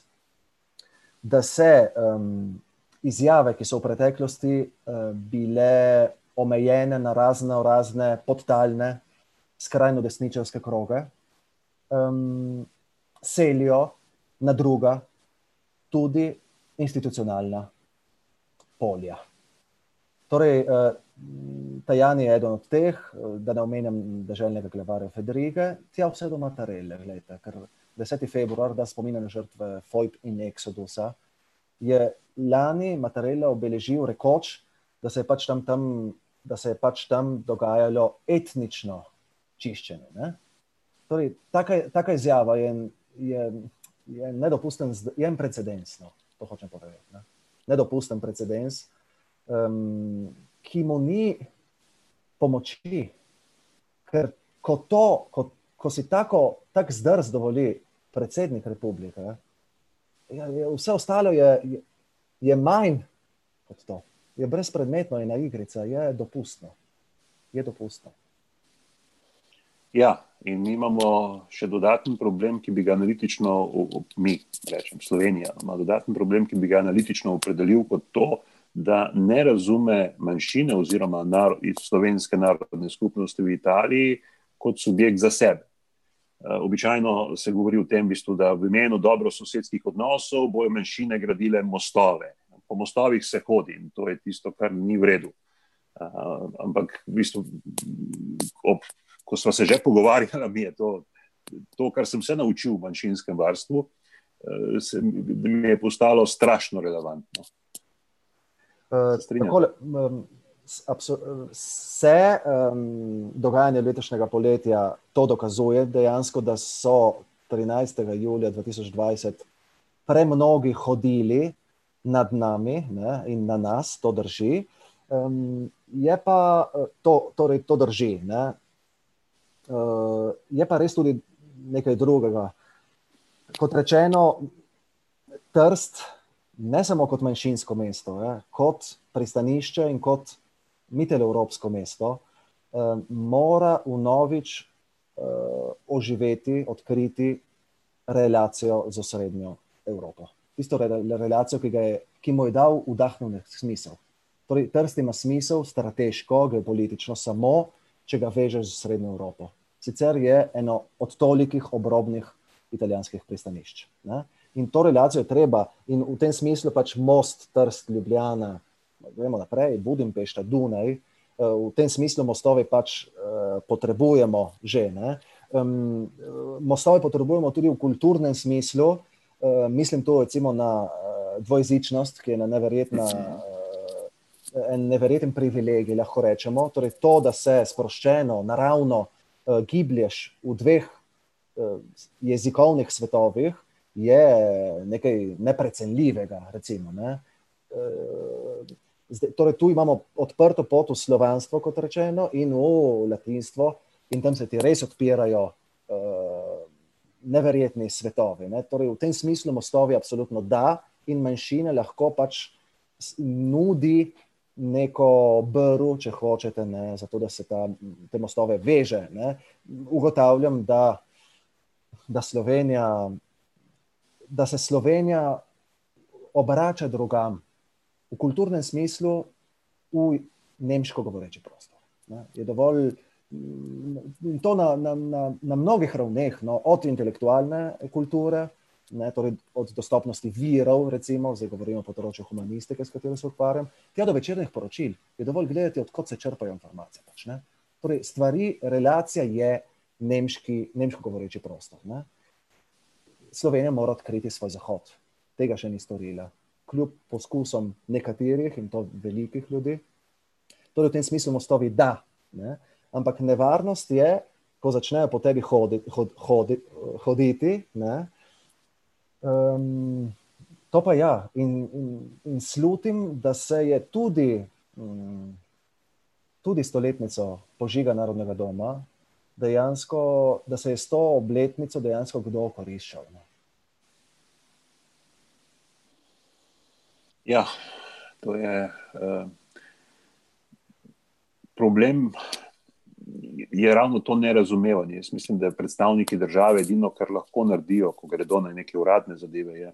da se um, izjave, ki so v preteklosti uh, bile omejene na razne, razne podtaljne, skrajno desničarske kroge, um, selijo na druga, tudi institucionalna polja. Torej, uh, Tajani je eden od teh, da ne omenjam državnega glavarja Federike, tja vse do Matarele, gledajte, ker 10. februar, da spominja na žrtve Fojb in Exodusa, je lani Matarele obeležil rekoč, da se je pač tam, tam da se je pač tam dogajalo etnično čiščenje. Torej, taka, taka izjava je, je, je nedopusten, je en precedens. No, to hočem povedati. Ne? Nedopusten precedens, um, ki mu ni pomoči. Ker ko, to, ko, ko si tako tak zdrs dovoli predsednik republike, ja, je, vse ostalo je, je, je manj kot to je brezpredmetno in na igrica, je dopustno. Je dopustno. Ja, in mi imamo še dodaten problem, ki bi ga analitično, mi, rečem, Slovenija, ima dodaten problem, ki bi ga analitično opredelil kot to, da ne razume manjšine oziroma narod, slovenske narodne skupnosti v Italiji kot subjekt za sebe. Eh, običajno se govori o tem, bistvu, da v imenu dobro sosedskih odnosov bojo manjšine gradile mostove, po mostovih se hodi in to je tisto, kar ni v redu. Uh, ampak, v bistvu, ob, ko smo se že pogovarjali, mi je to, to, kar sem se naučil v manjšinskem varstvu, uh, se, mi je postalo strašno relevantno. Takole, se um, dogajanje letošnjega poletja to dokazuje dejansko, da so 13. julija 2020 premnogi hodili nad nami ne, in na nas, to drži. Um, je pa to, torej to drži. Ne. Uh, je pa res tudi nekaj drugega. Kot rečeno, Trst, ne samo kot manjšinsko mesto, je, kot pristanišče in kot mittelevropsko mesto, uh, mora v novič uh, oživeti, odkriti relacijo z osrednjo Evropo. Tisto re, relacijo, ki, je, ki mu je dal vdahnjen smisel. Torej, Trst ima smisel strateško, geopolitično, samo če ga vežeš z srednjo Evropo. Sicer je eno od tolikih obrobnih italijanskih pristanišč. Ne? In to relacijo je treba, in v tem smislu pač most, Trst, Ljubljana, gremo naprej, Budimpešta, Dunaj, eh, v tem smislu mostovi pač uh, potrebujemo že. Um, mostove potrebujemo tudi v kulturnem smislu, uh, mislim tu recimo na uh, dvojezičnost, ki je na neverjetna. Uh, En neverjeten privilegij, lahko rečemo. Torej, to, da se sproščeno, naravno uh, giblješ v dveh uh, jezikovnih svetovih, je nekaj neprecenljivega. Recimo, ne? uh, zdaj, torej, tu imamo odprto pot v slovanstvo, kot rečeno, in v latinstvo, in tam se ti res odpirajo uh, neverjetni svetovi. Ne? Torej, v tem smislu mostovi absolutno da, in manjšine lahko pač nudi neko brv, če hočete, ne? zato da se ta, te mostove veže. Ne? Ugotavljam, da, da, Slovenija, da se Slovenija obrača drugam v kulturnem smislu v nemško govoreči prostor. Ne? Je dovolj to na, na, na, na mnogih ravneh, no, od intelektualne kulture, ne, torej od dostopnosti virov, recimo, zdaj govorimo o področju humanistike, s katero se ukvarjam, tja do večernih poročil, je dovolj gledati, odkot se črpajo informacije. Pač, torej, stvari, relacija je nemški, nemško govoreči prostor. Ne. Slovenija mora odkriti svoj zahod. Tega še ni storila. Kljub poskusom nekaterih in to velikih ljudi, torej v tem smislu mostovi da. Ne ampak nevarnost je, ko začnejo po tebi hodi, hod, hodi, hoditi. Um, to pa ja, in, in, in slutim, da se je tudi, um, tudi stoletnico požiga Narodnega doma, dejansko, da se je s to obletnico dejansko kdo okoriščal. Ne? Ja, to je uh, problem je ravno to nerazumevanje. Jaz mislim, da predstavniki države edino, kar lahko naredijo, ko gredo na neke uradne zadeve, je,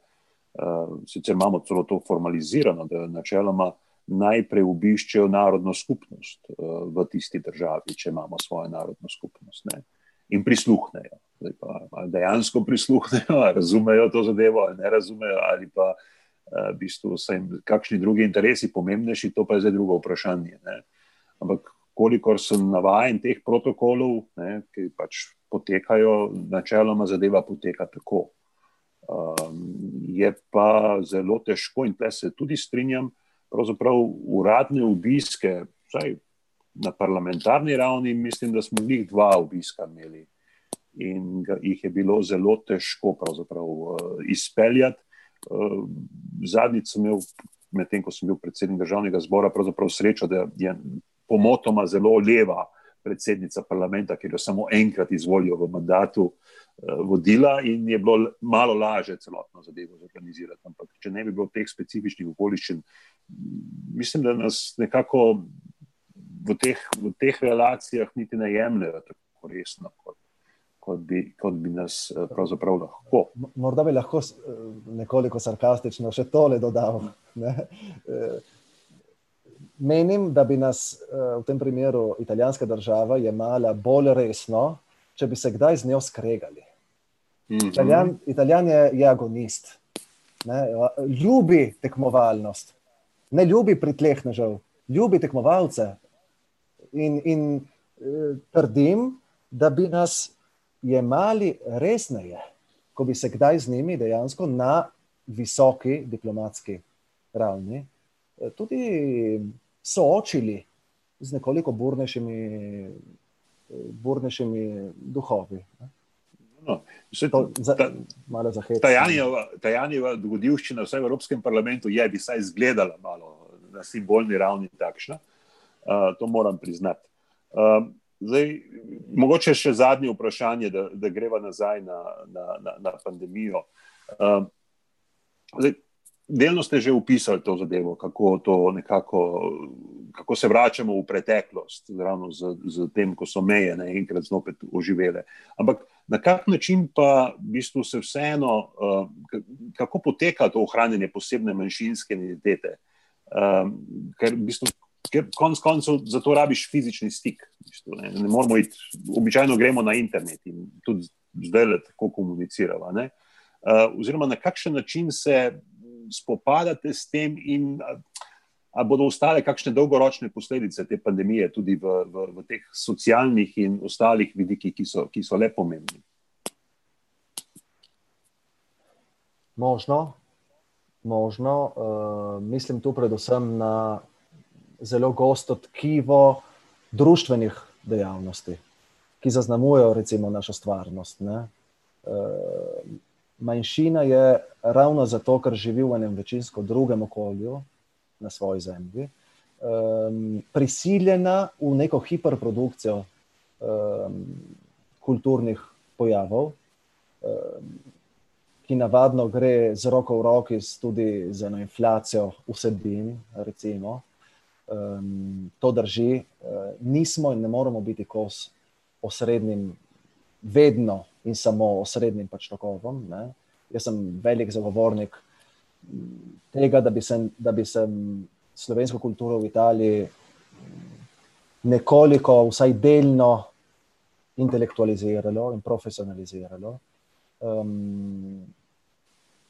uh, sicer imamo celo to formalizirano, da načeloma najprej obiščejo narodno skupnost uh, v tisti državi, če imamo svojo narodno skupnost. Ne? In prisluhnejo. Pa, dejansko prisluhnejo, razumejo to zadevo, ali ne razumejo, ali pa uh, v bistvu so jim kakšni drugi interesi pomembnejši, to pa je zdaj drugo vprašanje. Ne? Ampak kolikor sem navaden teh protokolov, ne, ki pač potekajo, načeloma zadeva poteka tako. Um, je pa zelo težko, in tukaj se tudi strinjam, pravzaprav uradne obiske, vsaj na parlamentarni ravni, mislim, da smo njih dva obiska imeli in jih je bilo zelo težko uh, izpeljati. Uh, zadnjič sem imel, medtem ko sem bil predsednik državnega zbora, pravzaprav srečo, da je pomotoma zelo leva predsednica parlamenta, ki jo samo enkrat izvolijo v mandatu, eh, vodila in je bilo malo lažje celotno zadevo zorganizirati. Ampak, če ne bi bilo teh specifičnih okoliščin, mislim, da nas nekako v teh, v teh relacijah niti ne jemljajo tako resno, kot, kot, bi, kot bi nas eh, pravzaprav lahko. Morda bi lahko eh, nekoliko sarkastično še tole dodal. Ne? Menim, da bi nas eh, v tem primeru italijanska država jemala bolj resno, če bi se kdaj z njo skregali. Mhm. Italijan, Italijan je, je agonist, ne? ljubi tekmovalnost, ne ljubi pritlehnežev, ljubi tekmovalce. In, in eh, trdim, da bi nas jemali resneje, ko bi se kdaj z njimi dejansko na visoki diplomatski ravni tudi soočili z nekoliko burnejšimi, burnejšimi duhovi. No, Tajanjeva dogodivščina vsaj v Evropskem parlamentu je bi saj izgledala malo na simbolni ravni takšna. Uh, to moram priznati. Uh, zdaj, mogoče še zadnje vprašanje, da, da greva nazaj na, na, na, na pandemijo. Uh, zdaj, delno ste že upisali to zadevo, kako, to nekako, kako se vračamo v preteklost, ravno z, z tem, ko so meje naenkrat zopet oživele. Ampak na kak način pa v bistvu se vseeno, uh, kako poteka to ohranjanje posebne manjšinske identitete? Uh, ker v bistvu. Ker konec koncev za to rabiš fizični stik. V bistvu, ne. Ne moramo iti, običajno gremo na internet in tudi zdaj le tako komuniciramo. Uh, oziroma, na kakšen način se spopadate s tem, in ali bodo ostale kakšne dolgoročne posledice te pandemije, tudi v, v, v teh socialnih in ostalih vidikih, ki so, ki so le pomembni? Možno, možno. Uh, mislim tu predvsem na zelo gosto tkivo družbenih dejavnosti, ki zaznamujejo recimo našo stvarnost. Uh, manjšina je ravno zato, ker živi v enem večinsko drugem okolju, na svoji zemlji, um, prisiljena v neko hiperprodukcijo um, kulturnih pojavov, um, ki navadno gre z roko v roki tudi z eno inflacijo vsebin. Recimo. Um, to drži, uh, nismo in ne moremo biti kos osrednjim, vedno in samo osrednjim pač tokovom. Ne? Jaz sem velik zagovornik tega, da bi, se, da bi se slovensko kulturo v Italiji nekoliko, vsaj delno, intelektualiziralo in profesionaliziralo. Um,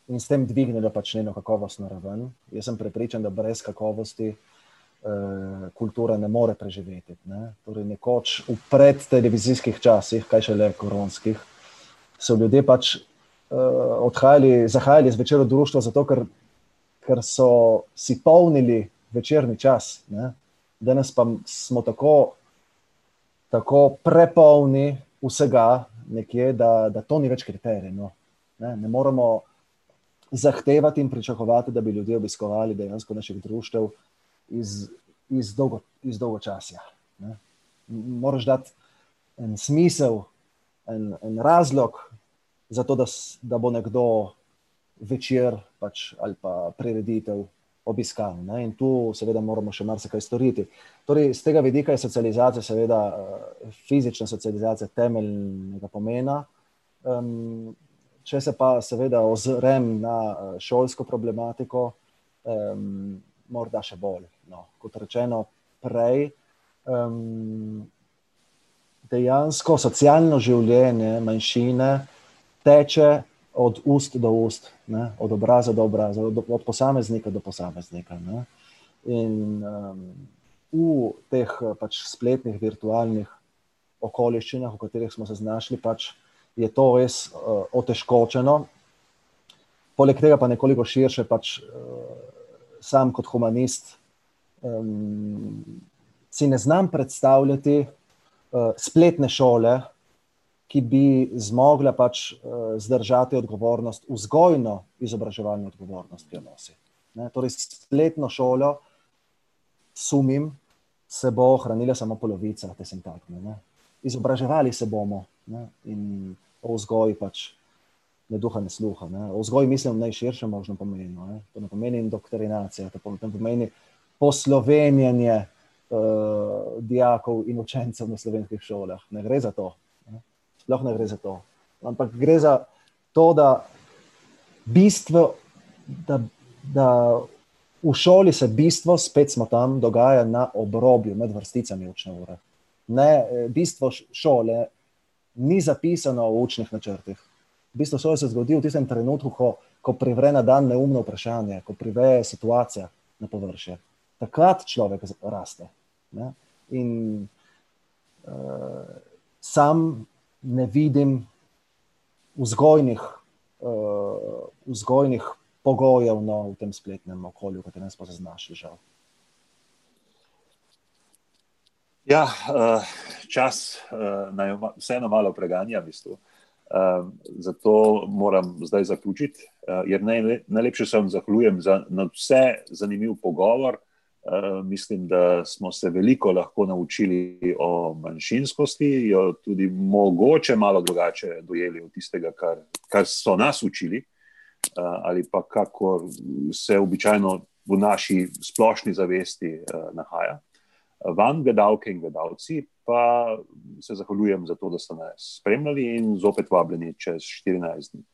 in s tem dvignilo pač njeno kakovostno raven. Jaz sem prepričan, da brez kakovosti uh, kultura ne more preživeti. Ne? Torej, nekoč v predtelevizijskih časih, kaj še le koronskih, so ljudje pač uh, odhajali, zahajali zvečer v društvo, zato ker, ker so si polnili večerni čas. Ne? Danes pa smo tako, tako prepolni vsega, nekje, da, da to ni več kriterij. No? Ne? ne moremo zahtevati in pričakovati, da bi ljudje obiskovali dejansko naših društev iz, iz, dolgo, iz dolgočasja. Ne? Moraš dati en smisel, en, en razlog, zato, da, da bo nekdo večer pač, ali pa prireditev obiskal. Ne? In tu, seveda, moramo še marsikaj storiti. Torej, z tega vidika je socializacija, seveda, eh, fizična socializacija temeljnega pomena. Um, če se pa, seveda, ozrem na eh, šolsko problematiko, um, morda še bolj. No, kot rečeno prej. Um, dejansko socialno življenje manjšine teče od ust do ust, ne? od obraza do obraza, od, od posameznika do posameznika. Ne? In um, v teh pač, spletnih, virtualnih okoliščinah, v katerih smo se znašli, pač, je to res uh, otežkočeno. Poleg tega pa nekoliko širše, pač, uh, sam kot humanist, um, si ne znam predstavljati spletne šole, ki bi zmogla pač uh, zdržati odgovornost, vzgojno izobraževalno odgovornost, ki jo nosi. Ne? Torej, spletno šolo, sumim, se bo ohranila samo polovica te sintakme. Izobraževali se bomo ne? in o vzgoji pač ne duha, ne sluha. Ne? O vzgoji mislim v najširšem možnem pomenu. Ne? To ne pomeni indoktrinacija, to pomeni poslovenjenje uh, dijakov in učencev na slovenskih šolah. Ne gre za to sploh ne gre za to. Ampak gre za to, da, bistvo, da, da v šoli se bistvo, spet smo tam, dogaja na obrobju, med vrsticami učne ure. Ne, bistvo šole ni zapisano v učnih načrtih. Bistvo šole se zgodi v tistem trenutku, ko, ko privre na dan neumno vprašanje, ko privre situacija na površje. Takrat človek raste. Ne? In uh, sam ne vidim vzgojnih, uh, vzgojnih pogojev no, v tem spletnem okolju, v katerem smo se znašli. Žal. Ja, čas naj vseeno malo preganja, v bistvu. Zato moram zdaj zaključiti, jer najlepše se vam zahvaljujem za vse zanimiv pogovor. Uh, mislim, da smo se veliko lahko naučili o manjšinskosti, jo tudi mogoče malo drugače dojeli od tistega, kar, kar so nas učili, uh, ali pa kako se običajno v naši splošni zavesti uh, nahaja. Vam, gledalke in gledalci, pa se zahvaljujem za to, da ste nas spremljali in zopet vabljeni čez 14 dni.